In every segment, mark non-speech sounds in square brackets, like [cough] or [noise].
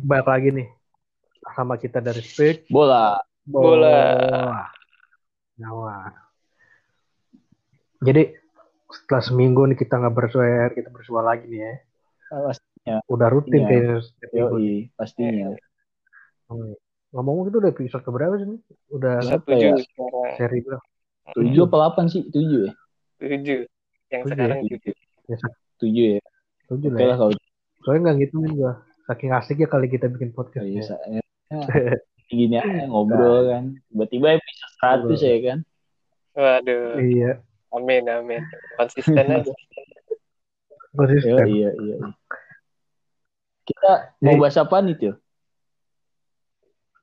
Balik lagi nih sama kita dari Speak Bola. Bola. Nyawa. Jadi setelah seminggu nih kita nggak bersuara, kita bersua lagi nih ya. Pastinya. Udah rutin Iya. kayaknya setiap minggu. Yoi, pastinya. Hmm. Ngomong-ngomong itu udah episode keberapa sih? nih? Udah Berapa Tujuh ya? seri berapa? Tujuh apa delapan sih? Tujuh ya? Tujuh. Yang Tujuh sekarang ya? tujuh. Ya, Tujuh ya? tujuh lah ya. Soalnya nggak ngitungin gua. Saking asiknya kali kita bikin podcast. iya, ya. ya. [laughs] gini aja ngobrol kan. Tiba-tiba episode 100 ya kan? Waduh. Iya. Amin, amin. Konsisten [laughs] aja. Konsisten. Iya, iya, iya. iya. Kita mau bahas apa nih, Tio?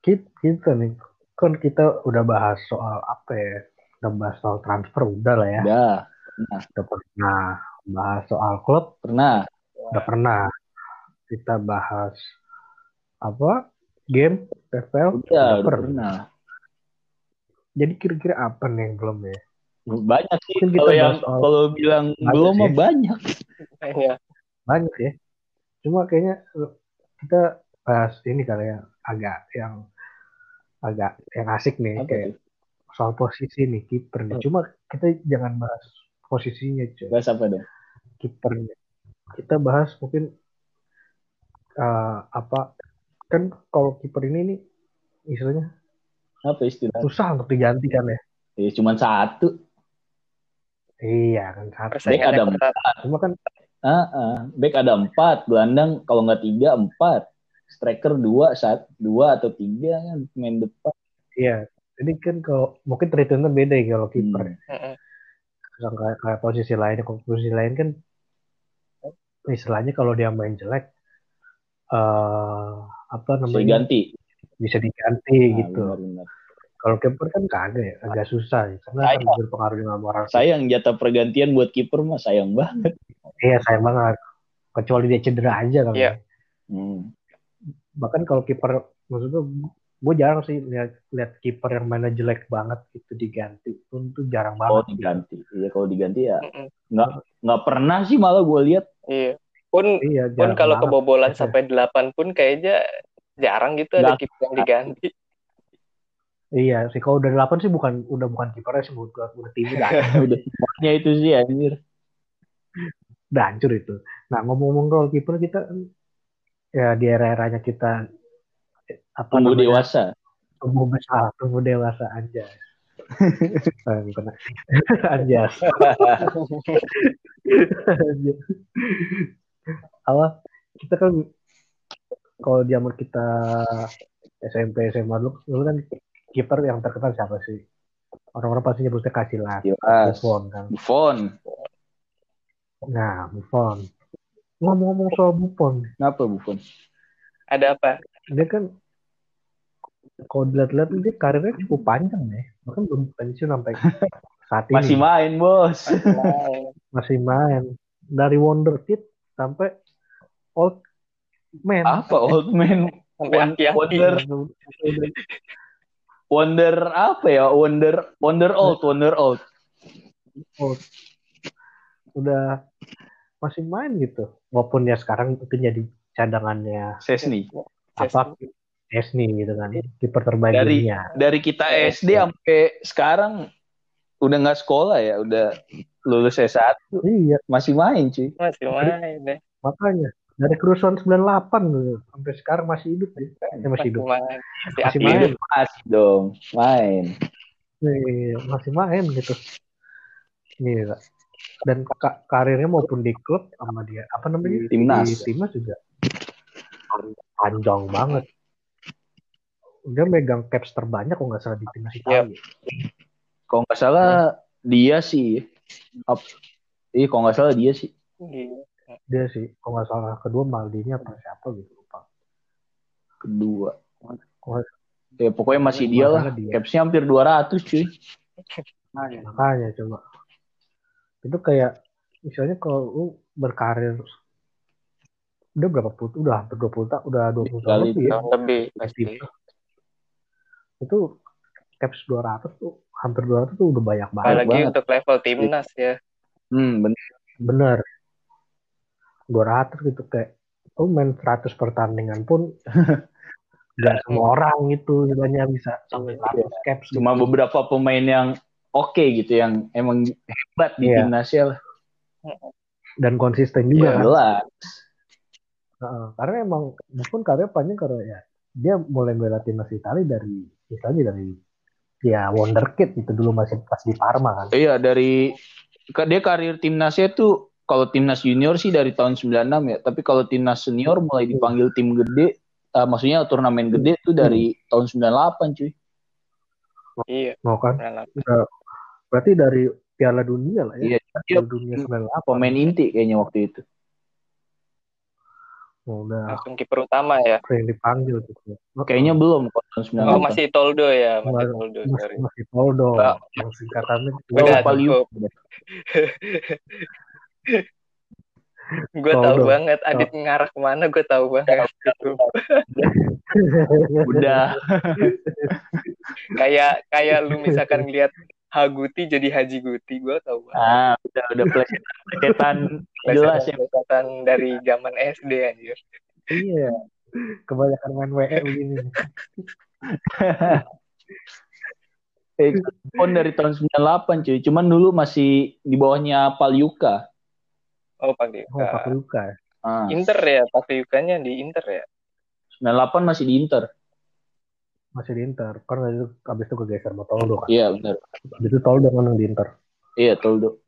Kita, kita nih, kan kita udah bahas soal apa ya? Udah bahas soal transfer udah lah ya. Udah, Udah pernah bahas soal klub, pernah. udah pernah. Kita bahas apa? Game, FPL, Udah, udah pernah. Jadi kira-kira apa nih yang belum ya? Banyak sih Mungkin kita kalau yang kalau bilang Banyak belum sih. mah banyak. [laughs] Iya. Banyak ya. Cuma kayaknya eh, kita bahas ini kali ya agak yang agak yang asik nih Apa kayak tuh? soal posisi nih kiper nih. Hmm. Cuma kita jangan bahas posisinya cuy. Bahas apa dong? kipernya. Kita bahas mungkin eh, apa kan kalau kiper ini nih istilahnya Apa istilah? susah untuk diganti kan ya. Ya, cuman satu. Iya kan satu. Persaingannya ada ketat. Cuma kan Ah, ah. back ada empat, gelandang kalau nggak tiga empat, striker dua, saat dua atau tiga kan main depan. iya. Ini kan kalau mungkin treatmentnya beda ya kalau kiper. Hmm. Heeh. Yang Kayak, kayak posisi lain, kalau posisi lain kan istilahnya kalau dia main jelek eh apa Bisa namanya ganti. bisa diganti Nah, gitu. Kalau kiper kan kagak ya, agak susah ya. Karena Sayang. kan berpengaruh dengan moral. Sayang jatah pergantian buat kiper mah sayang banget. Iya sayang banget. Kecuali dia cedera aja kan. Iya. Hmm. Bahkan kalau kiper maksudnya gue jarang sih lihat lihat kiper yang mainnya jelek banget itu diganti. Itu jarang Kalau banget. diganti, iya kalau diganti ya Heeh. nggak pernah sih malah gue lihat. Iya. Pun Iya, pun kalau kebobolan Iya. sampai 8 pun kayaknya jarang gitu ada Nggak. kiper yang diganti. Iya sih kalau udah 8 sih bukan udah bukan kipernya sih udah [laughs] udah tim udah, itu sih anjir. udah hancur itu. Nah ngomong-ngomong soal kiper kita ya di era-eranya kita eh, apa Tumbuh namanya, dewasa. tumbuh besar, tumbuh dewasa. [laughs] Eh, bukan. [laughs] anjas. Anjas. Apa? Kita kan kalau zaman kita SMP SMA dulu, dulu kan kiper yang terkenal siapa sih? Orang-orang pasti nyebutnya Casillas, Jelas. Buffon kan. Buffon. Nah, Buffon. Ngomong-ngomong soal Buffon, Kenapa Buffon? Ada apa? dia kan kalau dilihat-lihat dia karirnya cukup panjang ya. Bahkan belum pensiun sampai [laughs] saat ini. Masih main bos. Main. Masih main. Dari Wonder Kid sampai Old Man. Apa old man? Sampai Won- aki-aki. Wonder Wonder apa ya? Wonder Wonder old, Wonder old. Old. Udah masih main gitu. Walaupun ya sekarang itu jadi cadangannya Sesni. apa Esni gitu kan. Kiper terbaik Dari- dunia. Dari kita SD sampai sekarang udah nggak sekolah ya, udah lulus S1 Iya, masih main cuy. Masih main deh. makanya. Dari kerusuhan 98 gitu. Sampai sekarang masih hidup ya. Eh, masih hidup. Masih main. Hidup masih dong, main. Iya, masih main gitu. Iya. Dan ka- karirnya maupun di klub sama dia apa namanya Timnas. di timnas juga panjang banget. Dia megang caps terbanyak kalau nggak salah di timnas Italia. Kalau nggak salah dia sih. Up. Iya, kalau nggak salah dia sih. Iya. Dia sih kalau nggak salah kedua Maldini apa siapa gitu lupa. Kedua. Ya pokoknya masih dia lah. Dia. Capsnya hampir 200 cuy. Makanya coba. Itu kayak misalnya kalau lu berkarir udah berapa puluh udah hampir 20 tahun udah 20 tahun Kali lebih ya. Tahun lebih pasti. itu caps 200 tuh hampir 200 tuh udah banyak banget Apalagi banget. untuk level timnas ya. Hmm, bener. bener 200 gitu kayak lu main 100 pertandingan pun [laughs] nggak semua orang itu istilahnya bisa sampai 100 caps Cuma gitu. beberapa pemain yang oke gitu yang emang hebat di Iya. timnasnya lah. dan konsisten juga Iya, kan. jelas. Karena emang meskipun karirnya panjang karena ya dia mulai bela timnas Italia dari istilahnya dari ya wonderkid itu dulu masih pas di Parma kan. Iya, dari dia karir timnasnya tuh kalau timnas junior sih dari tahun 96 ya, tapi kalau timnas senior mulai dipanggil tim gede, eh, maksudnya turnamen gede tuh dari tahun 98 cuy. Iya. Mau kan? benar. Udah, berarti dari Piala Dunia lah ya. Iya, dia Piala Dunia 98. pemain inti kayaknya waktu itu. Oh, udah Langsung kiper utama ya. sering dipanggil gitu. Kayaknya belum tahun 98. Oh masih Toldo ya, masih Toldo. masih, Sorry. masih Toldo yang singkatannya Oh, Udah, [laughs] Gue tahu Toldo. banget Adit ngarah ke mana gue tahu banget gitu. Udah. kayak kayak lu misalkan lihat Haguti jadi Haji Guti gue tahu banget. Ah, udah udah plesetan plesetan jelas ya. Plesetan dari zaman SD anjir. iya. Kebanyakan main WE begini. Eh, pon dari tahun 98 cuy. Cuman dulu masih di bawahnya Palyuka. Oh pakai Oh, pakai luka ya. Ah, Inter ya, pakai yukanya di Inter ya. 98 masih di Inter. Masih di Inter. Kan itu habis itu kegeser sama Toldo kan. Iya, benar. Habis itu Toldo kan di Inter. Iya, Toldo.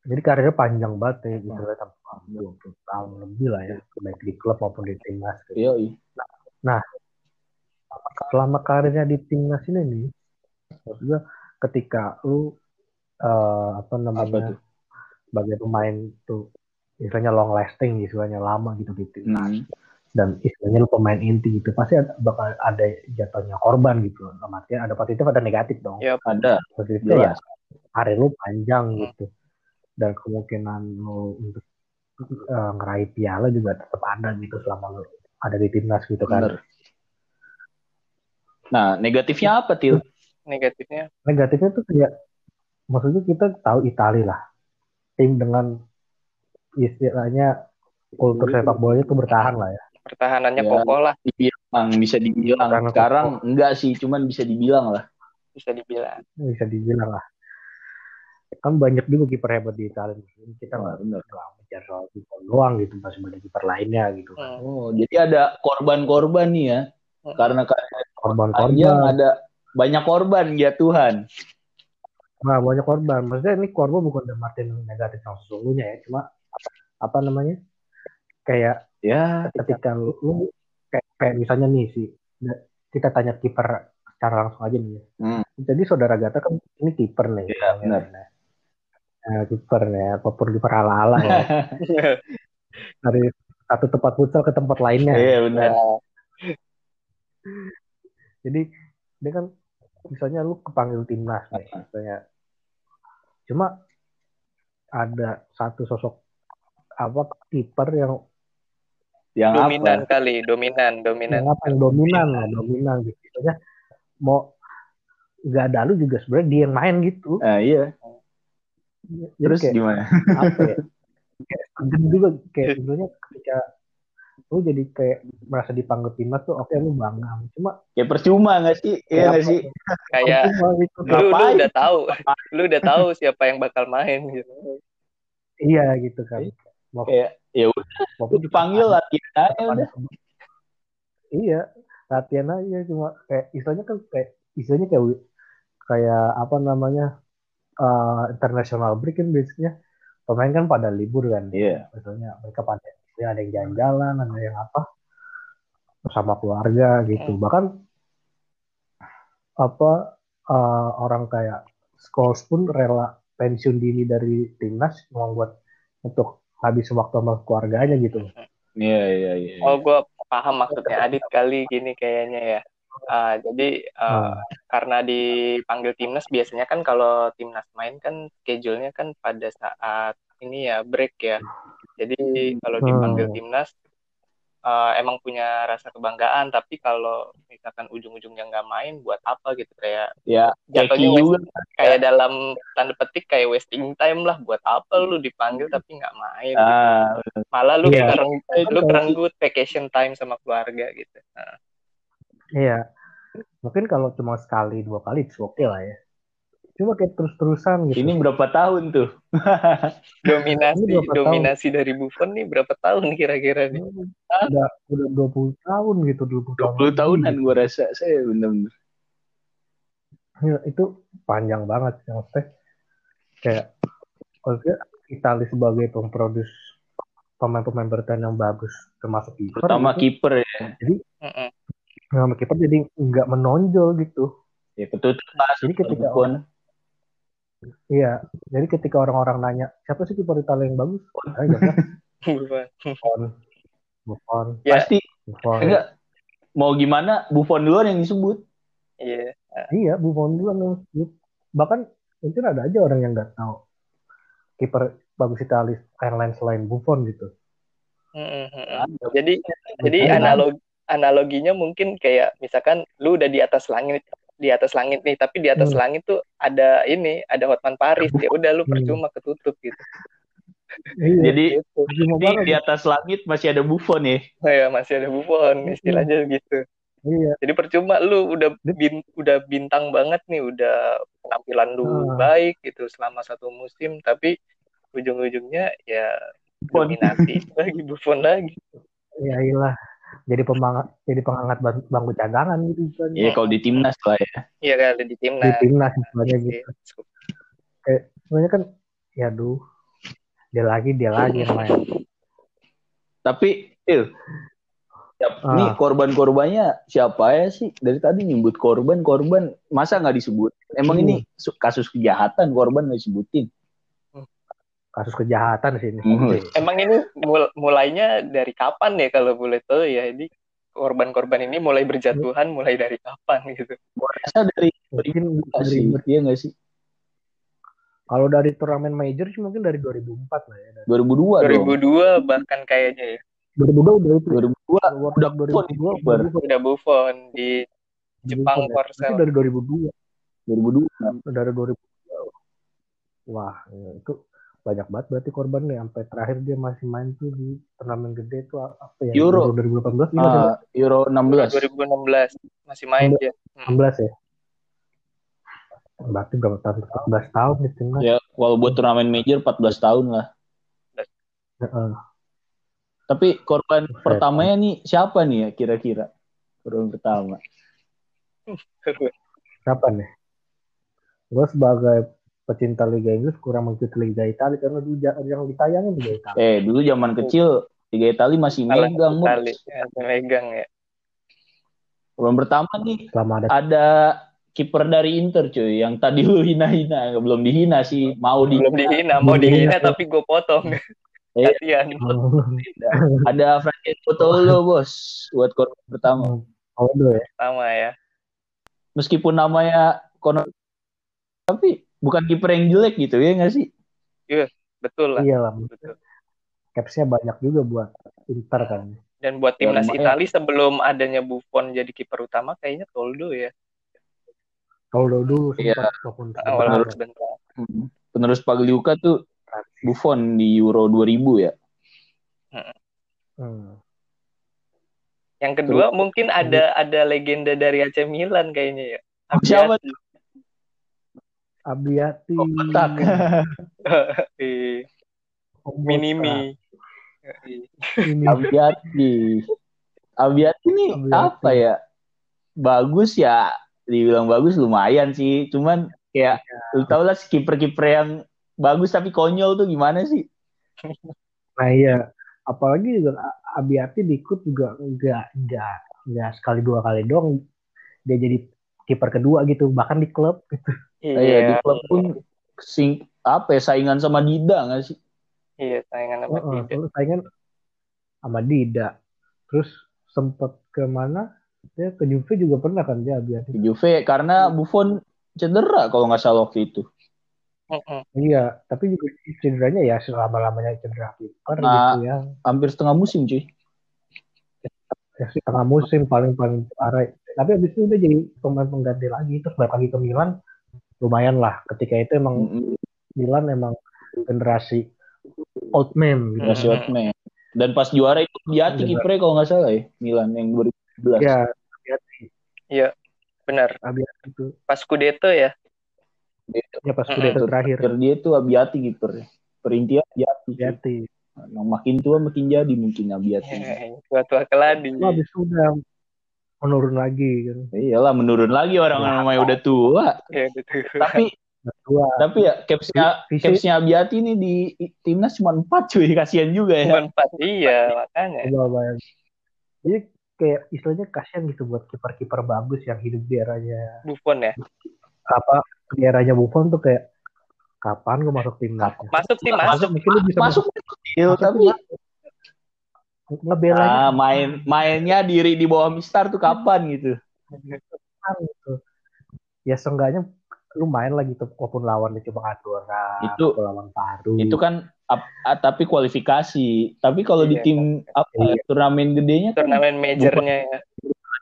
Jadi karirnya panjang banget ya, gitu ya, sampai 20 tahun lebih lah ya, baik di klub maupun di timnas. Gitu. Iya, iya. Selama karirnya di timnas ini nih, maksudnya ketika lu eh, apa Apa namanya tuh? sebagai pemain tuh istilahnya long lasting, istilahnya lama gitu di timnas, Hmm. dan istilahnya lu pemain inti gitu, pasti ada, bakal ada jatuhnya korban gitu. Dalam artian ada positif ada negatif dong. Iya. Ada, Positifnya ya karir lu panjang Hmm. gitu dan kemungkinan lu untuk eh, ngeraih piala juga tetap ada gitu selama lu ada di timnas gitu kan Bener. Nah, negatifnya apa, Til? Negatifnya negatifnya tuh kayak maksudnya kita tahu Italia lah tim dengan istilahnya kultur sepak bolanya tuh bertahan lah ya pertahanannya Ya. kokoh lah Dibilang, bisa dibilang. Karena Sekarang enggak sih, cuman bisa dibilang lah. bisa dibilang. bisa dibilang lah kan banyak juga kiper hebat di Italia kita nggak bener. nggak bicara soal kiper doang gitu masih banyak kiper lainnya gitu kan Hmm. Oh, jadi ada korban-korban nih ya. Hmm. Karena karirnya korban-korban ada banyak korban ya Tuhan. Nah, banyak korban. Maksudnya ini korban bukan dalam artian negatif yang sesungguhnya ya. Cuma apa namanya? Kayak Ya, ketika lu, lu kayak, kayak misalnya nih si kita tanya kiper secara langsung aja nih. ya. Hmm. Jadi saudara Gata kan ini kiper nih. Iya, benar. Nah, Nah, kiper ya, apa pun kiper ala-ala ya. [laughs] Dari satu tempat futsal ke tempat lainnya. Iya benar. Jadi dia kan misalnya lu kepanggil timnas nih, misalnya. Cuma ada satu sosok apa kiper yang Yang dominan apa? kali, dominan, dominan. yang apa yang dominan lah, dominan gitu. Misalnya mau nggak ada lu juga sebenarnya dia yang main gitu. Nah, iya. Jadi Terus kayak, gimana? apa ya? [laughs] Kayak juga kayak sebenarnya ketika lu jadi kayak merasa dipanggil timnas tuh oke lu bangga. Cuma Ya percuma nggak sih? Iya nggak sih? Kayak gitu. lu, lu udah tahu, lu udah tahu siapa yang bakal main gitu. Iya gitu kan. Mau, Kayak ya udah maupun dipanggil latihan aja udah. iya latihan aja cuma kayak istilahnya kan kayak istilahnya kayak kayak apa namanya eh, international break kan biasanya pemain kan pada libur kan Iya. biasanya mereka pada ya ada yang jalan-jalan ada yang apa bersama keluarga gitu Hmm. bahkan apa eh, orang kayak Scholes pun rela pensiun dini dari timnas cuma buat untuk habisin waktu sama keluarganya gitu Iya iya iya. Oh, gue paham maksudnya Adit kali gini kayaknya ya. Ah, jadi ah, Hmm. karena dipanggil timnas biasanya kan kalau timnas main kan schedule-nya kan pada saat ini ya break ya. Jadi kalau dipanggil Hmm. timnas uh, emang punya rasa kebanggaan tapi kalau misalkan ujung-ujungnya nggak main buat apa gitu kayak Ya, jatuhnya waste- kayak dalam tanda petik kayak wasting time lah buat apa lu dipanggil tapi nggak main gitu. Ah, malah lu Iya. kereng- lu kerenggut vacation time sama keluarga gitu Nah, Iya. Mungkin kalau cuma sekali dua kali oke lah ya. Cuma kayak terus-terusan gitu. ini berapa tahun tuh? [laughs] dominasi berapa tahun? dominasi dari Buffon nih berapa tahun kira-kira nih udah udah 20 tahun gitu 20 tahun 20 tahunan gue rasa saya bener-bener. Ya, itu panjang banget yang teh kayak maksudnya Itali sebagai pemproduce pemain-pemain bertahan yang bagus termasuk kiper Terutama gitu. kiper ya. Mm-mm. Sama kiper jadi nggak menonjol gitu Ya kasus Jadi ketika Buffon. Iya jadi ketika orang-orang nanya siapa sih kiper Italia yang bagus saya jawabnya [laughs] Buffon. Buffon Ya. Pasti Buffon enggak mau gimana Buffon duluan yang disebut. Iya. iya Buffon duluan yang disebut. bahkan mungkin ada aja orang yang nggak tahu kiper bagus Italia yang lain selain Buffon gitu Mm-mm, mm-mm. Jadi jadi analog analoginya mungkin kayak misalkan lu udah di atas langit di atas langit nih tapi di atas Hmm. langit tuh ada ini ada Hotman Paris ya udah lu Hmm. percuma ketutup gitu. iya Jadi Gitu. Di, di atas langit masih ada Buffon ya. Oh ya masih ada Buffon istilahnya gitu. iya Jadi percuma lu udah bin, udah bintang banget nih, udah penampilan lu Ah. baik gitu selama satu musim, tapi ujung-ujungnya ya Buffon. dominasi [laughs] lagi Buffon lagi. ya iyalah jadi pemangkat jadi pengangkat bang- bangku cadangan gitu kan Iya kalau di timnas lah ya. Iya kali di di timnas. timnas istilahnya gitu Gitu. sebenarnya kan ya duh dia lagi dia lagi yang main Tapi Il, siap- Ah. nih korban-korbannya siapa ya sih? Dari tadi nyebut korban, korban masa nggak disebut? Emang Hmm. ini su- kasus kejahatan korban nggak disebutin? Kasus kejahatan sih ini Hmm. Emang ini mul- mulainya dari kapan ya kalau boleh tahu ya? Ini korban-korban ini mulai berjatuhan mulai dari kapan gitu? Gua rasa dari mungkin dari, sih, iya nggak sih? kalau dari turnamen major sih mungkin dari 2004 lah ya dari 2002 dong. 2002 bahkan kayaknya ya 2002 udah itu 2002 World udah Cup Buffon 2002 kiper. Buffon. udah Buffon di Jepang ya. Korsel. Itu dari 2002 2002. dari 2002 wah ya, itu banyak banget berarti korbannya sampai terakhir dia masih main tuh di turnamen gede tuh apa ya Euro. 2018 ini masih Ah, Euro 16. 2016 masih main dia. 16 ya berarti berapa tahun 14 tahun di timnas Ya, kalau buat turnamen major 14 tahun lah. Heeh. Tapi korban Buset. pertamanya nih siapa nih ya kira-kira? Korban pertama. siapa nih gue sebagai pecinta Liga Inggris kurang mengikuti Liga Italia karena dulu yang ditayangin Liga Italia Eh, dulu zaman kecil Liga Italia masih Salah megang, sekali. Ya, megang ya. Korban pertama nih selama ada ada kiper dari Inter cuy yang tadi lu hina-hina belum dihina sih mau di Belum dihina, mau Belum dihina. dihina tapi gue potong. Iya. [laughs] Kasihan. [laughs] ada Francesco Tolo bos buat korban pertama oh ya Sama ya. meskipun namanya kono tapi bukan kiper yang jelek gitu ya nggak sih Betul lah. iyalah Betul. capsnya banyak juga buat Inter kan Dan buat Ya, timnas lumayan. Italia sebelum adanya Buffon jadi kiper utama kayaknya Toldo ya. kalau dulu Iya. sempat walaupun harus bentar. Hmm. penerus Pagliuca tuh Buffon di Euro 2000 ya Hmm. Yang kedua mungkin ada ada legenda dari AC Milan kayaknya ya. siapa Abbiati. Abiati. Kotak. [laughs] Eh, Omosta. Minimi. ini. Abiati. Abiati nih Abiati. apa ya? Bagus ya. Dibilang bagus lumayan sih. Cuman kayak lu tau lah kiper-kiper yang bagus tapi konyol tuh gimana sih? Nah iya. Apalagi juga Abiati diikut juga enggak enggak enggak sekali dua kali doang. Dia jadi kiper kedua gitu bahkan di klub gitu. Iya, di Iya, klub pun sing apa ya saingan sama Dida nggak sih? iya saingan sama Heeh, Dida. terus saingan sama Dida terus sempet ke mana dia ke Juve juga pernah kan dia Abiati Di Juve karena Buffon cedera kalau nggak salah waktu itu. Mm-mm. iya tapi juga cederanya ya selama lamanya cedera kiper Nah. gitu ya Hampir setengah musim cuy. ya sih tengah musim paling paling parah tapi abis itu udah jadi pemain pengganti lagi terus balik lagi ke Milan lumayan lah ketika itu emang Mm-mm. Milan emang generasi old man gitu. Masih Otman. Dan pas juara itu Biati Bener. kipernya kalau nggak salah ya Milan yang 2017. Ya, benar abis itu pas Scudetto ya ya pas udah Itu terakhir terakhir dia tuh Abiati kipernya. Perintian Abiati. Biati. Nah, makin tua makin jadi mungkin Abiati. [laughs] tua-tua keladi Cuma abis itu udah menurun lagi kan. Iyalah menurun lagi orang Ya. namanya udah tua. ya Tapi Dua. tapi ya capsnya capsnya Abiati ini di timnas cuma empat cuy kasihan juga ya. cuma empat iya makanya Coba bayangin. Jadi kayak istilahnya kasihan gitu buat kiper-kiper bagus yang hidup di eranya Buffon ya apa di eranya Buffon tuh kayak kapan gue masuk timnas? masuk sih masuk mungkin lu bisa Masuk kecil masuk tapi masuk. Ngebelanya ah, main mainnya diri di bawah Mistar tuh kapan gitu. kan gitu. Ya seenggaknya lu main lagi tuh walaupun lawannya cuma Andorra, Itu- atau lawan Paru. Itu kan ap- ah, tapi kualifikasi. Tapi kalau di Iya, tim apa Iya. turnamen gedenya kan turnamen majornya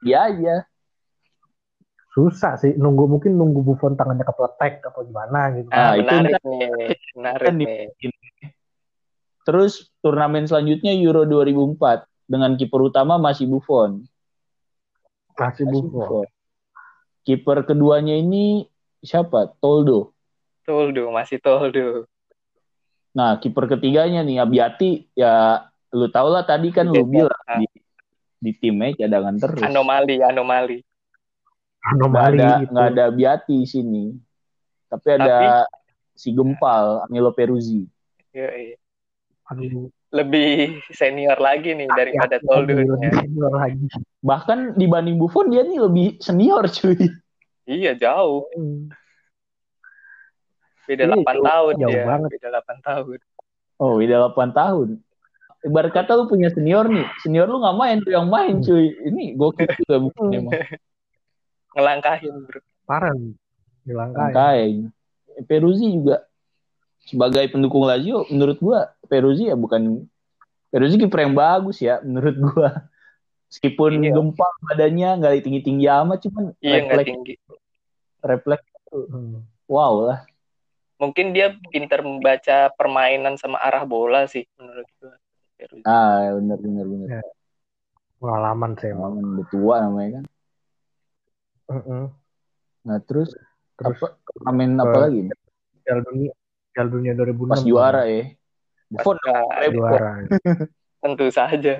ya aja. susah sih nunggu mungkin nunggu Buffon tangannya kepletek apa gimana gitu. Ah, ah, itu menarik kan- nih menarik kan di- nih Terus turnamen selanjutnya Euro 2004 dengan kiper utama masih Buffon. Masih Masih Buffon. Buffon. Kiper keduanya ini siapa? Toldo. Toldo masih Toldo Nah, kiper ketiganya nih Abiati ya lu tau lah tadi kan lu Iya, bilang ah. di, di timnya cadangan terus. anomali anomali Nggak Anomali ada gitu. nggak ada Abiati di sini. Tapi ada si Gempal, Anilo Peruzzi. Yoi. Aduh, lebih senior lagi nih daripada ya, Toldo lebih senior lagi. Bahkan dibanding Buffon dia nih lebih senior cuy. iya jauh Hmm. beda Iya, 8 jauh- tahun jauh ya banget. beda 8 tahun Oh, beda 8 tahun. Ibarat kata lu punya senior nih, senior lu nggak main tuh yang main cuy. Ini gokil juga Buffon emang. [laughs] ngelangkahin bro Parah nih. Dilangkain. Makanya. Peruzzi juga sebagai pendukung Lazio menurut gua Peruzzi ya bukan Peruzzi kiper yang bagus ya menurut gua. Meskipun Iya. gempal badannya nggak tinggi-tinggi amat cuman iya refleks tinggi refleks wow lah. mungkin dia pintar membaca permainan sama arah bola sih menurut gua Peruzzi. Ah, benar benar benar. Ya. Pengalaman sih emang. Emang udah tua namanya kan. Mm-mm. Nah, terus Terus apa turnamen apa lagi? Piala Dunia Piala Dunia 2006 Pas juara ya. Buffon juara. [laughs] Tentu saja.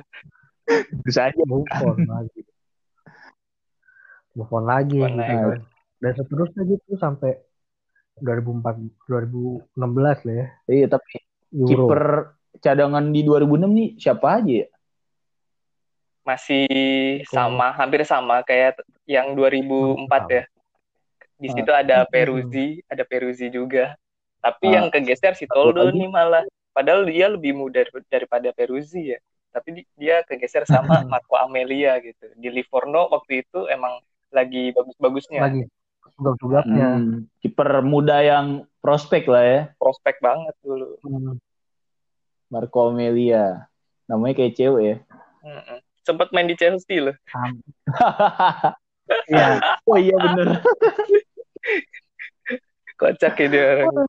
Bisa aja. Buffon lagi. Buffon lagi. Buffon gitu lagi. kan. dan seterusnya gitu sampai 2004 2016 lah ya. Iya, tapi kiper cadangan di 2006 nih siapa aja ya? masih sama hampir sama kayak yang 2004 ya. Di situ ada Peruzzi ada Peruzzi juga. Tapi Ah. yang kegeser si Toldo nih malah padahal dia lebih muda dar- daripada Peruzzi ya tapi di- dia kegeser sama [laughs] Marco Amelia gitu di Livorno waktu itu emang lagi bagus-bagusnya lagi tugas-tugasnya Hmm, kiper muda yang prospek lah ya, prospek banget dulu Hmm. Marco Amelia. Namanya kayak cewek ya. Mm-mm. sempat main di Chelsea loh [laughs] Iya, oh iya bener. [laughs] kocak ya dia orang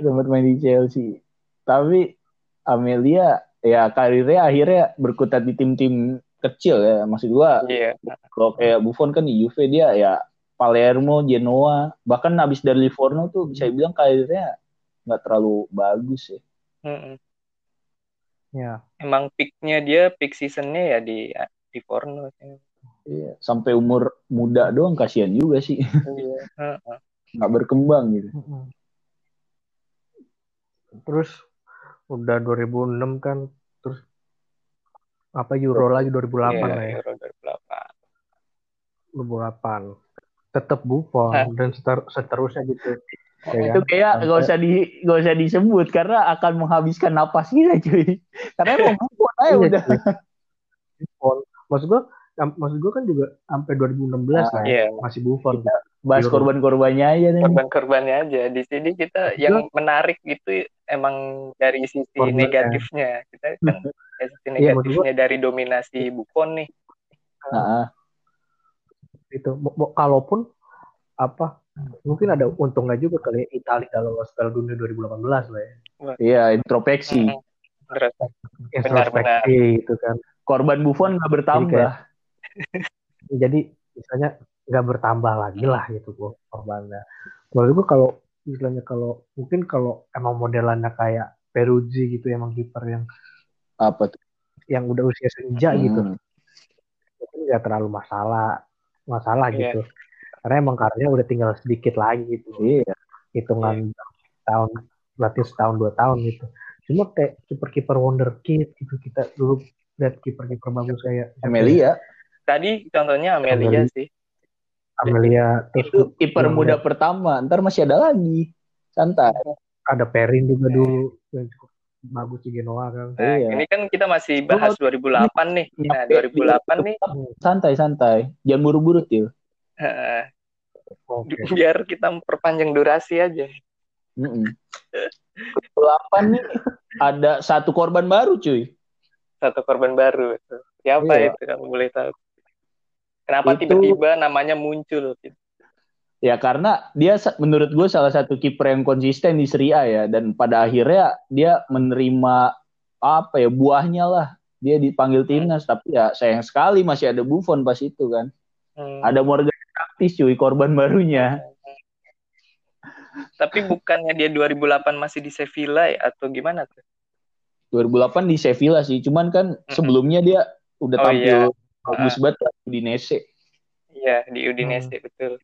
sempat main di Chelsea. Tapi Amelia ya karirnya akhirnya berkutat di tim-tim kecil ya. Maksud gua iya kalau kayak Buffon kan di Juve dia ya Palermo, Genoa, bahkan habis dari Livorno tuh bisa dibilang karirnya nggak terlalu bagus ya. Mm-mm. ya. emang peaknya dia peak seasonnya ya di di Livorno Iya, sampai umur muda doang kasihan juga sih. Iya. Heeh. [laughs] nggak berkembang gitu. Mm-mm. Terus udah 2006 kan terus apa Euro lagi 2008 Iya, lah ya. Euro 2008. 2008. Tetap Buffon Hah. dan seter- seterusnya gitu. Ya itu kan? kayak Sampai- gak usah di gak usah disebut karena akan menghabiskan napas kita cuy karena emang Buffon aja [laughs] Iya, udah. Buffon. Maksud gua maksud gua kan juga sampai 2016 lah ya, Iya, masih Buffon. bahas Euro. korban-korbannya aja nih korban-korbannya aja. Di sini kita yang menarik itu emang dari sisi Korbannya. negatifnya. Kita kan [laughs] dari sisi Iya, negatifnya dari dominasi Buffon nih. Nah, itu kalaupun apa mungkin ada untungnya juga kali ya Italia kalau lolos Piala Dunia 2018 lah ya. iya introspeksi. Mm, berat. Introspeksi gitu kan. Korban Buffon nggak bertambah. [laughs] Jadi misalnya nggak bertambah lagi lah gitu kok korbannya. Menurut gue kalau istilahnya kalau mungkin kalau emang modelannya kayak Peruzzi gitu emang kiper yang Apa tuh? yang udah usia senja gitu Hmm. mungkin nggak terlalu masalah masalah Iya. gitu karena emang karirnya udah tinggal sedikit lagi gitu Iya. hitungan tahun berarti setahun dua tahun gitu cuma kayak kiper-kiper wonderkid gitu kita dulu lihat kiper-kiper bagus kayak ya? Amelia Tadi contohnya Amelia Amelia. sih. Amelia itu kiper muda pertama. Ntar masih ada lagi. Santai. ada Perin juga dulu yang cukup bagus di Genoa kan Nah, Iya. ini kan kita masih bahas 2008 nih. Nah, 2008 nih Santai santai. Jangan buru-buru til. eh, oke [laughs] biar kita memperpanjang durasi aja. Mm-mm. 8 nih ada satu korban baru cuy. Satu korban baru. Siapa Iya. itu kamu boleh tahu? Kenapa Itu- tiba-tiba namanya muncul? gitu? Ya karena dia menurut gue salah satu kiper yang konsisten di Serie A ya dan pada akhirnya dia menerima apa ya buahnya lah. Dia dipanggil timnas tapi ya sayang sekali masih ada Buffon pas itu kan. Hmm, Ada Morgan Praktis cuy korban barunya. [laughs] Tapi bukannya dia 2008 masih di Sevilla ya, atau gimana tuh? 2008 di Sevilla sih, cuman kan sebelumnya dia udah Oh, tampil iya. bagus banget lah di Nese. Iya, di Udinese betul.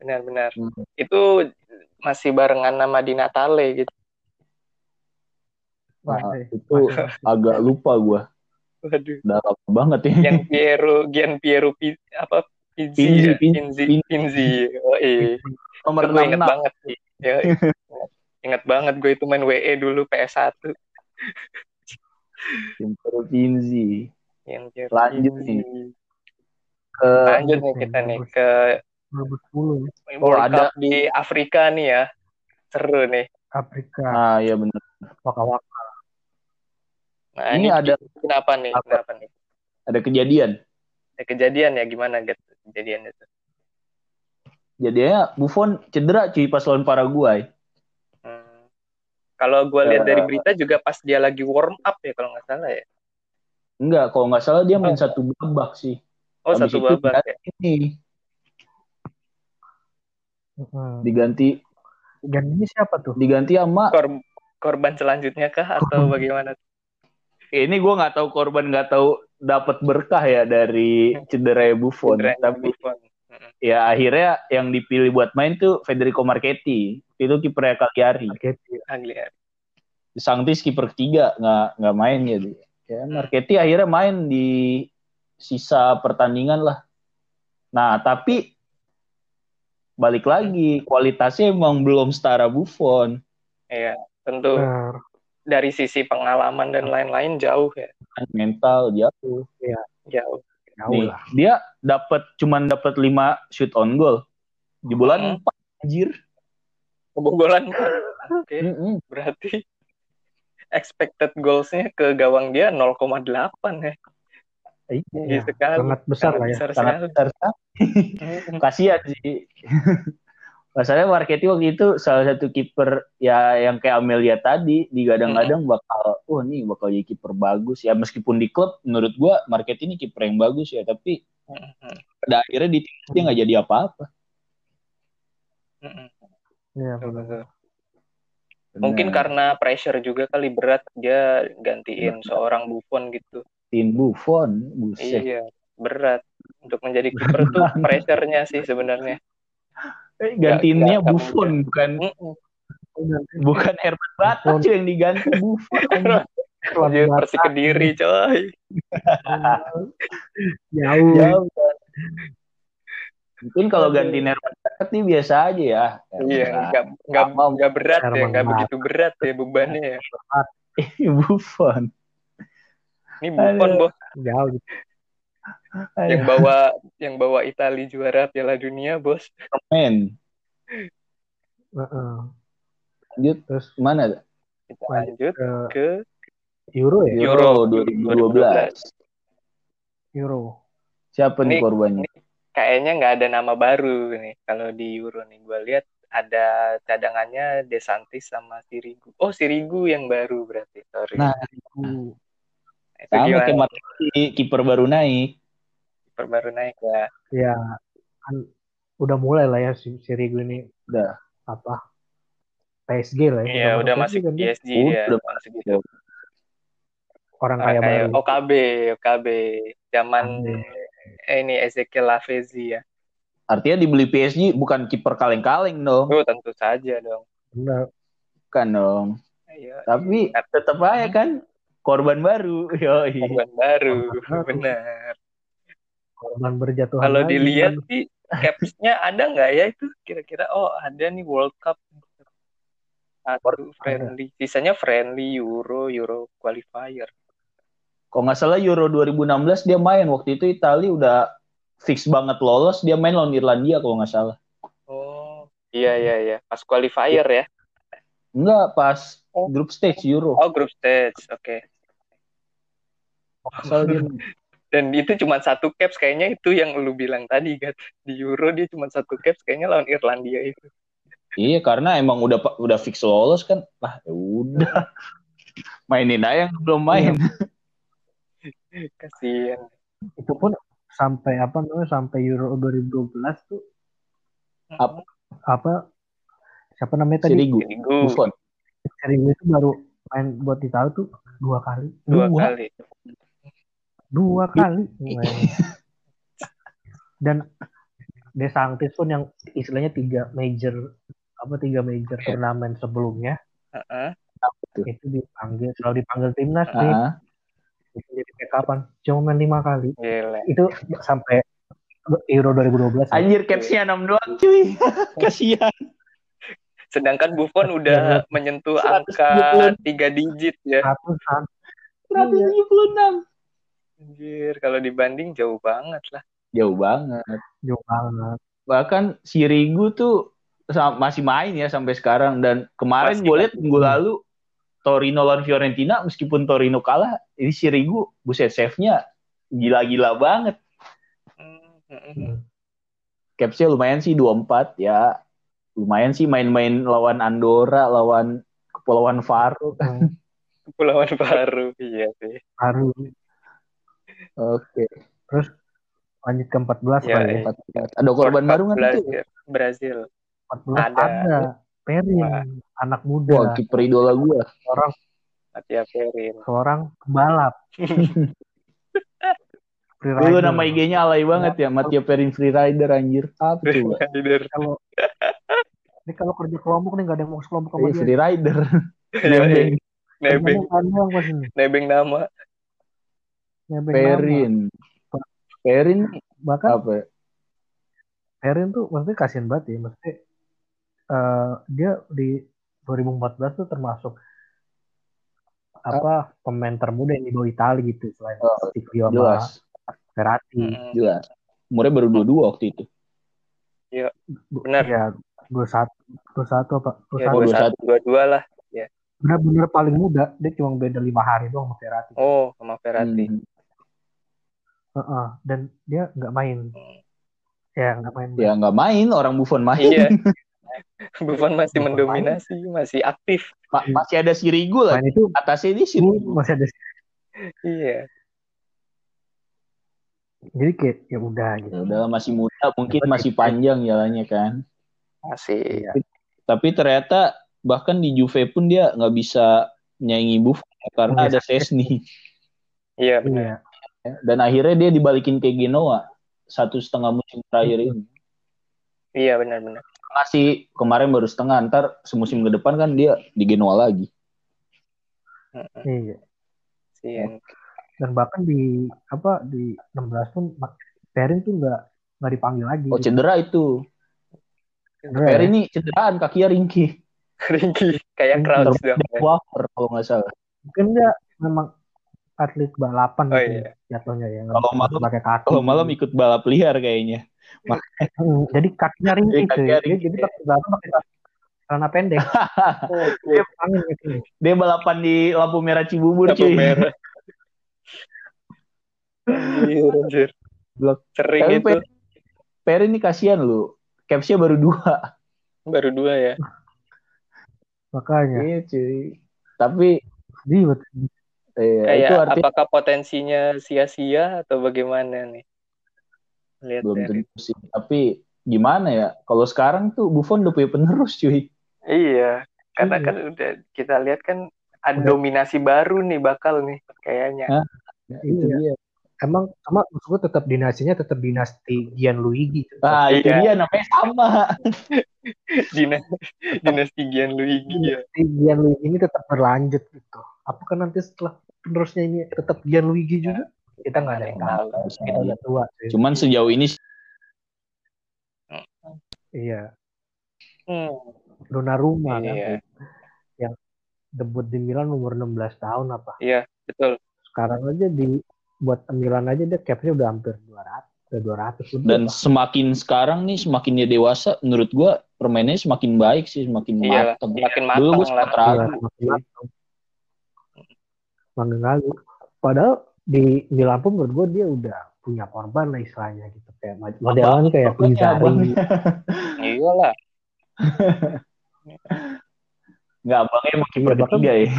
Benar-benar. Hmm. Itu masih barengan nama di Natale gitu. Nah, Wah, itu agak lupa gua. Waduh. Udah lama banget ya. Gian Piero, Gian Piero Pi, apa Pizzi, Pinzi, ya? Pinzi, Pinzi, Pinzi. Pinzi. Oh iya. Nomor Itu gue inget 66. banget sih. Ya, inget banget gue itu main WE dulu PS1. Pinter Pinzi. Gian Piero Lanjut nih. Ke Lanjut nih kita nih ke 2010 World Oh, ada- Cup di Afrika nih ya. Seru nih. Afrika Ah iya benar. waka waka Nah, Ini ini, ada kenapa nih? apa? Kenapa nih? ada kejadian. Ada kejadian ya gimana gitu kejadian itu? Jadinya Buffon cedera cuy pas lawan Paraguay. Hmm. Kalau gue lihat dari berita juga pas dia lagi warm up ya kalau nggak salah ya. Enggak, kalau nggak salah dia main Oh. satu babak sih. Oh Habis satu babak ya. Ini Heeh. diganti ini siapa tuh diganti sama Kor- korban selanjutnya kah atau bagaimana? ini gue nggak tahu korban nggak tahu dapat berkah ya dari cedera Buffon. Cederanya Tapi Buffon. Mm-mm. ya akhirnya yang dipilih buat main tuh Federico Marchetti. Itu kipernya Cagliari. Marketing Agliar. Sangtis kiper ketiga nggak nggak main jadi. Ya Marchetti akhirnya main di sisa pertandingan lah. Nah tapi balik lagi kualitasnya emang belum setara Buffon. Iya, tentu Benar. dari sisi pengalaman dan lain-lain jauh ya. mental jauh. Jauh. jauh Nih, lah dia dapat cuman dapat 5 shoot on goal. Di bulan Hmm. 4 anjir. Kebobolan. [laughs] Oke, Mm-mm. berarti expected goals-nya ke gawang dia 0,8 ya. Iya, sekali. sangat besar lah ya besar Sangat sekali. besar sekali. Kasihan sih. [laughs] Masalahnya Marchetti waktu itu salah satu kiper ya yang kayak Amelia tadi digadang-gadang bakal oh nih bakal jadi kiper bagus ya meskipun di klub menurut gua Marchetti ini kiper yang bagus ya tapi Mm-mm. pada akhirnya di tim dia nggak jadi apa-apa. Iya, Betul, benar. Mungkin karena pressure juga kali berat dia gantiin seorang Buffon gitu. tim Buffon, buset. Iya, berat. Untuk menjadi [laughs] kiper tuh pressure-nya sih sebenarnya. Eh, gantiinnya nggak Buffon bukan Mm-mm. bukan Herman Batak yang diganti Buffon. [laughs] Anjir, Persik Kediri, coy. [laughs] jauh Jauh kan. Mungkin kalau ganti Herman Batak nih biasa aja ya. Iya, nggak nggak Sama nggak berat ya, nggak begitu berat ya bebannya ya. Buffon. Ini Buffon bos jauh gitu. yang bawa yang bawa Italia juara Piala Dunia bos. Men, Heeh. lanjut terus mana? Kita Lanjut ke ke Euro ya? Euro Euro 2012. Euro. Siapa nih Ini- korbannya? Kayaknya nggak ada nama baru nih kalau di Euro nih. Gue lihat ada cadangannya Desantis sama Sirigu. Oh Sirigu yang baru berarti. Sorry. Nah, Uh, itu Sama kayak Matuidi, kiper baru naik. Kiper baru naik ya. ya kan udah mulai lah ya si, si Rigo ini Udah. apa PSG lah ya. Iya udah masuk kan dia. PSG Udah, dia. udah Masuk gitu. Orang Orang kaya kayak baru. OKB, OKB. Zaman ini Ezekiel Lavezzi ya. Artinya dibeli PSG bukan kiper kaleng-kaleng dong. Oh tentu saja dong. Benar. Bukan dong. Iya. Tapi tetap aja kan korban baru. [laughs] Yoi. Korban baru, Korban baru. benar. Korban berjatuhan Kalau dilihat kan. sih capsnya ada nggak ya itu kira-kira oh ada nih World Cup satu friendly sisanya friendly Euro Euro qualifier Kalau nggak salah Euro 2016 dia main. Waktu itu Italia udah fix banget lolos dia main lawan Irlandia kalau nggak salah. oh. Iya iya iya. Pas qualifier ya? Enggak pas Oh. group stage Euro. oh group stage. Oke. Dia dan itu cuma satu caps. Kayaknya itu yang lu bilang tadi kan di Euro dia cuma satu caps. Kayaknya lawan Irlandia itu. Iya karena emang udah udah fix lolos kan. Lah ya udah. Mainin aja yang belum main. [laughs] kasihan itu pun sampai apa namanya sampai Euro 2012 tuh. Apa? apa? Siapa namanya tadi? Sirigu. Sirigu Buffon. Sirigu itu baru main buat Italia tuh dua kali. Dua kali. Dua kali. Main. dan De Sanctis pun yang istilahnya tiga major apa tiga major turnamen sebelumnya Heeh. itu dipanggil selalu dipanggil timnas nih. Ah, itu jadi kayak kapan cuma lima kali Gila. itu sampai Euro 2012 ya. Anjir capsnya 6 doang cuy. [laughs] Kasihan. sedangkan Buffon Iya, udah menyentuh 170. angka tiga digit ya ratusan 176. Anjir, kalau dibanding jauh banget lah. Jauh banget. jauh banget Bahkan Sirigu tuh sa- masih main ya sampai sekarang dan kemarin Masih, gue lihat minggu lalu Torino lawan Fiorentina meskipun Torino kalah ini Sirigu buset save-nya gila-gila banget. Hmm, hmm, hmm. Capsnya lumayan sih 24 ya. Lumayan sih main-main lawan Andorra, lawan Kepulauan Faro. [laughs] Kepulauan baru, iya sih. baru Oke. lanjut ke 14 Ya, kali ya. ya. Ada korban baru Cup nggak tuh? Brazil. Brazil. 14 Ada. ada, Perin Wah. Anak Wah, muda kiper idola gue. seorang Matia Perin. seorang pembalap [laughs] Free Dulu nama IG-nya alay banget ya, Matia Perin Freerider anjir. Apa tuh? Mbak? Leader. kalau ini kalau kerja kelompok nih gak ada yang mau sekelompok sama Iya, dia Freerider. Nebeng. nebeng Nebeng. nama. nebeng nama. Perin. Perin bahkan apa? Perin tuh maksudnya kasihan banget ya maksudnya eh, dia di 2014 tuh termasuk apa pemain termuda yang dibawa Italia gitu selain Oh, Silvio sama Hmm, jelas. Umurnya baru dua-dua waktu itu. Benar. ya dua satu dua satu apa dua Ya, satu dua dua satu, dua dua lah. benar-benar paling muda dia cuma beda lima hari doang sama Verratti Oh, sama Verratti. Hmm. Heeh, dan dia nggak main Hmm. ya nggak main Ya nggak main, orang Buffon main. Iya. [laughs] [laughs] Buffon masih Buffon mendominasi, masih aktif. Ma- masih ada Sirigu lah. main itu Atasnya ini Sirigu. masih ada Iya. jadi kayak ya udah gitu Ya udah masih muda, mungkin masih panjang jalannya kan. Masih. Iya. Tapi ternyata bahkan di Juve pun dia nggak bisa nyaingi Buffon ya, karena Iya. ada Sesni. Iya, benar. iya Dan akhirnya dia dibalikin ke Genoa satu setengah musim terakhir ini. Iya, benar-benar. Masih kemarin baru setengah, ntar semusim ke depan kan dia di Genoa lagi. iya Kasihan. dan bahkan di apa di 16 pun Perin tuh nggak nggak dipanggil lagi Oh cedera itu. Cedera ya. ini cederaan kakinya ringkih. [laughs] Ringki kayak Crouch dong. Dari wafer kalau nggak salah. mungkin dia memang atlet balapan Oh, gitu iya. ya, jatuhnya ya Kalau malam- pakai kaki Kalau malam ikut balap liar kayaknya. Hmm, jadi kakinya ringkih Jadi cuy. kakinya Dia- ringkih. jadi pakai balap pakai kaki- celana pendek. [laughs] Oke. Dia angin gitu. Dia balapan di lampu merah Cibubur Lampu cuy. merah. [laughs] Anjir. Blok. Sering Tapi itu. Per, Per ini kasihan lu. Capsnya baru dua. Baru dua ya. Makanya. Iya cuy. Tapi banget. Eh, Kayak itu artinya apakah potensinya sia-sia atau bagaimana nih? Lihat belum dari. tentu sih. Tapi gimana ya? Kalau sekarang tuh Buffon udah punya penerus cuy. Iya, karena Iya. kan udah kita lihat kan ada Udah. dominasi baru nih bakal nih kayaknya. Hah? Ya, itu Iya. dia. Emang sama maksud gue tetap dinastinya tetap dinasti Gianluigi. Ah, itu Iya. dia namanya sama. [laughs] Dina, dinasti Gianluigi ya. Dinasti Gianluigi ini tetap berlanjut gitu. Apakah nanti setelah penerusnya ini tetap Gianluigi juga? Kita nggak ada yang tahu. Kita udah tua. sih. Cuman sejauh ini Iya. Hmm, Donnarumma kan iya, debut di Milan umur 16 tahun apa. iya betul. Sekarang aja di buat Milan aja dia capnya udah hampir 200, udah 200 lebih. dan semakin sekarang nih semakin dia dewasa menurut gua permainannya semakin baik sih semakin Iyalah, matang. makin Dulu matang gua lah. sempat Iya, ragu. semakin Semakin ragu. Padahal di Milan pun menurut gue dia udah punya korban lah istilahnya gitu kayak modelnya kayak Pinzari abangnya. [laughs] Iyalah. [laughs] Nggak abangnya mau kiper Iya, ketiga ya. [laughs]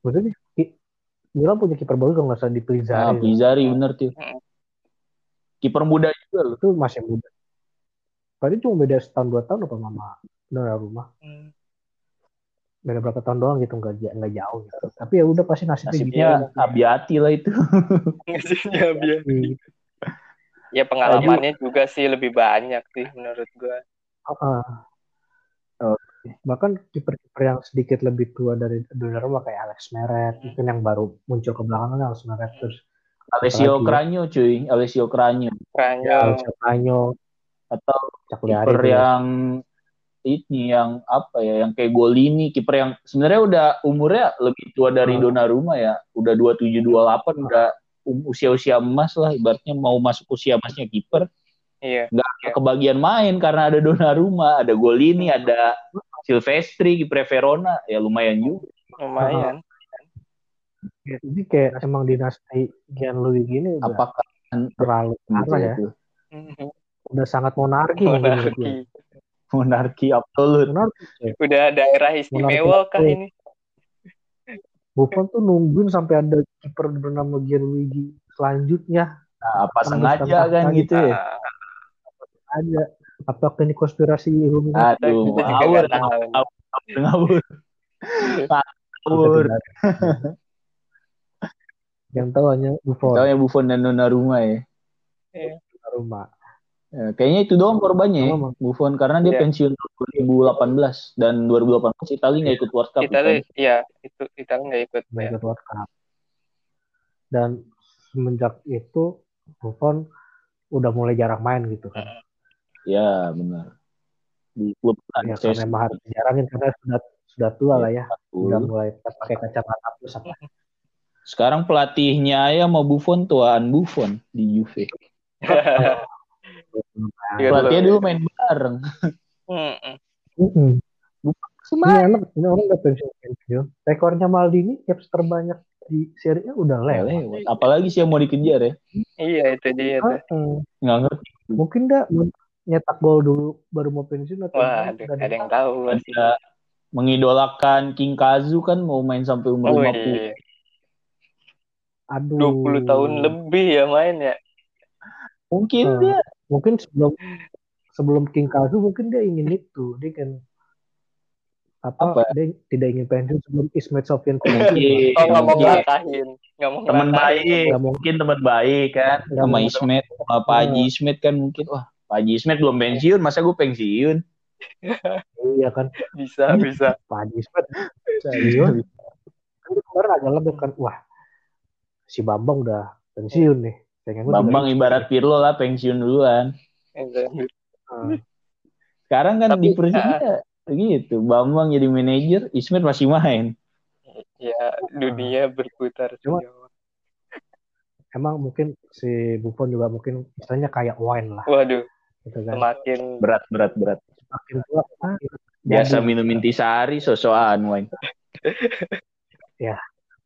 maksudnya Milan punya kiper bagus kalau nggak salah di Ah, Pinzari Pizzari bener tuh. Kiper muda juga loh. itu masih muda tadi cuma beda setahun dua tahun apa mama rumah Hmm. Beda berapa tahun doang gitu nggak nggak jauh gitu tapi ya udah pasti nasibnya gitu Nasibnya Abiati lah itu. [laughs] Ngasihnya biar. Gitu. Ya pengalamannya juga sih lebih banyak sih menurut gua. Heeh. bahkan kiper-kiper yang sedikit lebih tua dari Donnarumma kayak Alex Meret mungkin yang baru muncul ke belakang kan Alex Meret terus Alessio ya? Cranyo cuy, Alessio Cranyo Kayaknya Alex Canyo atau kiper tuh ya. Ini yang apa ya, yang kayak Golini, kiper yang sebenarnya udah umurnya lebih tua dari Hmm. Donnarumma ya, udah 27 28 udah um- usia-usia emas lah ibaratnya mau masuk usia emasnya kiper iya. nggak kebagian main karena ada Donnarumma, ada Golini, ada Silvestri, kiper Verona, ya lumayan juga. Lumayan. Ya, jadi kayak emang dinasti Gianluigi ini udah Apakah terlalu parah ya itu Mhm. udah sangat monarki menurut gue. Monarki. absolut? monarki ya. Udah daerah istimewa kah Monarki. ini? Buffon tuh nungguin sampai ada kiper bernama Gianluigi selanjutnya Nah, apa sengaja kan lagi. gitu ya? Ah, ada apakah ini konspirasi Illuminati Aduh, ngawur, tahu. ngawur, ngawur. [laughs] yang tahu hanya Buffon Tahu ya Buffon dan Donnarumma ya. rumah Ya, kayaknya itu doang korbannya ya. Buffon karena dia Iya. pensiun tahun 2018 dan 2018 Italia nggak ikut World Cup. Italia, iya itu Italia nggak ikut. nggak Ya. ikut World Cup dan semenjak itu Buffon udah mulai jarang main gitu kan Ya benar. Di klub ya karena emang harus jarangin karena sudah sudah tua lah ya udah mulai pakai kacamata plus apa Sekarang pelatihnya ya mau Buffon tuaan Buffon di Juve. [laughs] Pelatihnya dulu main bareng. Mm-mm. Mm-mm. Semain. Ini anak, ini orang udah pensiun pensiun. Rekornya Maldini caps terbanyak di Serie A udah lewat. Apalagi sih yang mau dikejar ya? Iya itu dia. Heeh. Nggak ngerti. Mungkin dah nyetak gol dulu baru mau pensiun atau Wah, udah ada yang tahu. Ada mengidolakan King Kazu kan mau main sampai umur Oh 50. iya, Aduh. 20 tahun lebih ya main ya. Mungkin Hmm. dia Mungkin sebelum sebelum King Kazu mungkin dia ingin itu. Dia kan apa, Apa? dia tidak ingin pensiun sebelum Ismet Sofian pensiun. Mungkin. Oh nggak mau Mungkin. ngelakahin, nggak mau teman baik, Nggak mau- mungkin teman baik kan Nggak sama mau- Ismet, sama Pak Haji Ismet kan mungkin wah Pak Haji Ismet belum pensiun, masa gue pensiun? Iya kan. Bisa bisa. Pak Haji Ismet serius. Kan dia kemarin agak lebih kan. Wah, si Bambang udah pensiun nih. Pengen Bambang juga- ibarat Pirlo lah pensiun duluan. Sekarang kan Tapi, di Persija gitu, Bambang jadi manajer, Ismet masih main. Ya dunia berputar. Cuma- sejauh. emang mungkin si Buffon juga mungkin misalnya kayak wine lah Waduh, gitu kan. semakin Berat, berat, berat. makin tua ah, Biasa jadi. minum intisari, sosokan wine.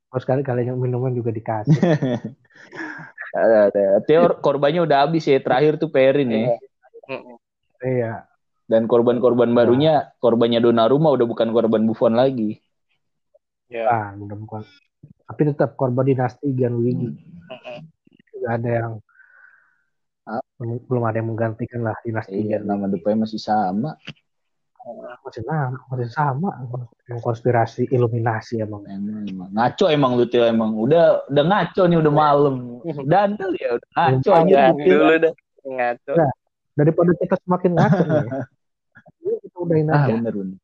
Terus sekali kalinya minuman juga dikasih. [laughs] Ada, ada. Teor korbannya udah habis ya. Terakhir tuh Perin ya. Iya. Iya. Dan korban-korban barunya, korbannya Donnarumma udah bukan korban Buffon lagi. Ya. Ah, udah bukan. Tapi tetap korban dinasti Gianluigi. Mm-mm. Gak ada yang Ah. belum ada yang menggantikan lah dinasti Iya, nama depannya masih sama. Masih sama, masih sama. Yang konspirasi Illuminasi emang. Emang, emang. Ngaco emang lu Til, emang. Udah udah ngaco nih udah malam. Dandel ya udah ngaco Til. dulu dah ngaco. Nah. Daripada kita semakin ngaco nih. [laughs] Kita udahin Ah, aja. bener bener.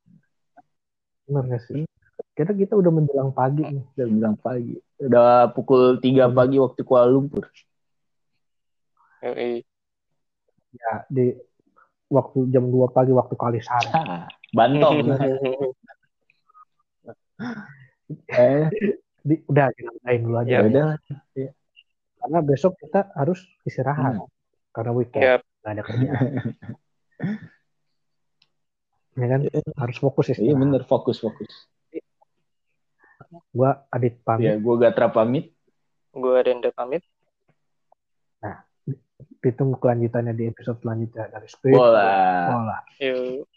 Bener gak sih? Kita kita udah menjelang pagi nih. Udah bilang pagi. Udah pukul 3 pagi waktu Kuala Lumpur. Yoi. Ya, di waktu jam 2 pagi waktu Kalisari. Ah, [laughs] Bantong. [laughs] eh, Di, udah kita udahin dulu aja. ya udah. Karena besok kita harus istirahat. Hmm. Karena weekend. Ya, Gak ada kerjaan. [laughs] ya kan? Harus fokus Iya istirahat. bener fokus fokus. Gua Adit pamit. Ya gue Gatra pamit. gue Renda pamit. Ditunggu kelanjutannya di episode selanjutnya dari Spirit Bola. Bola. Yuk.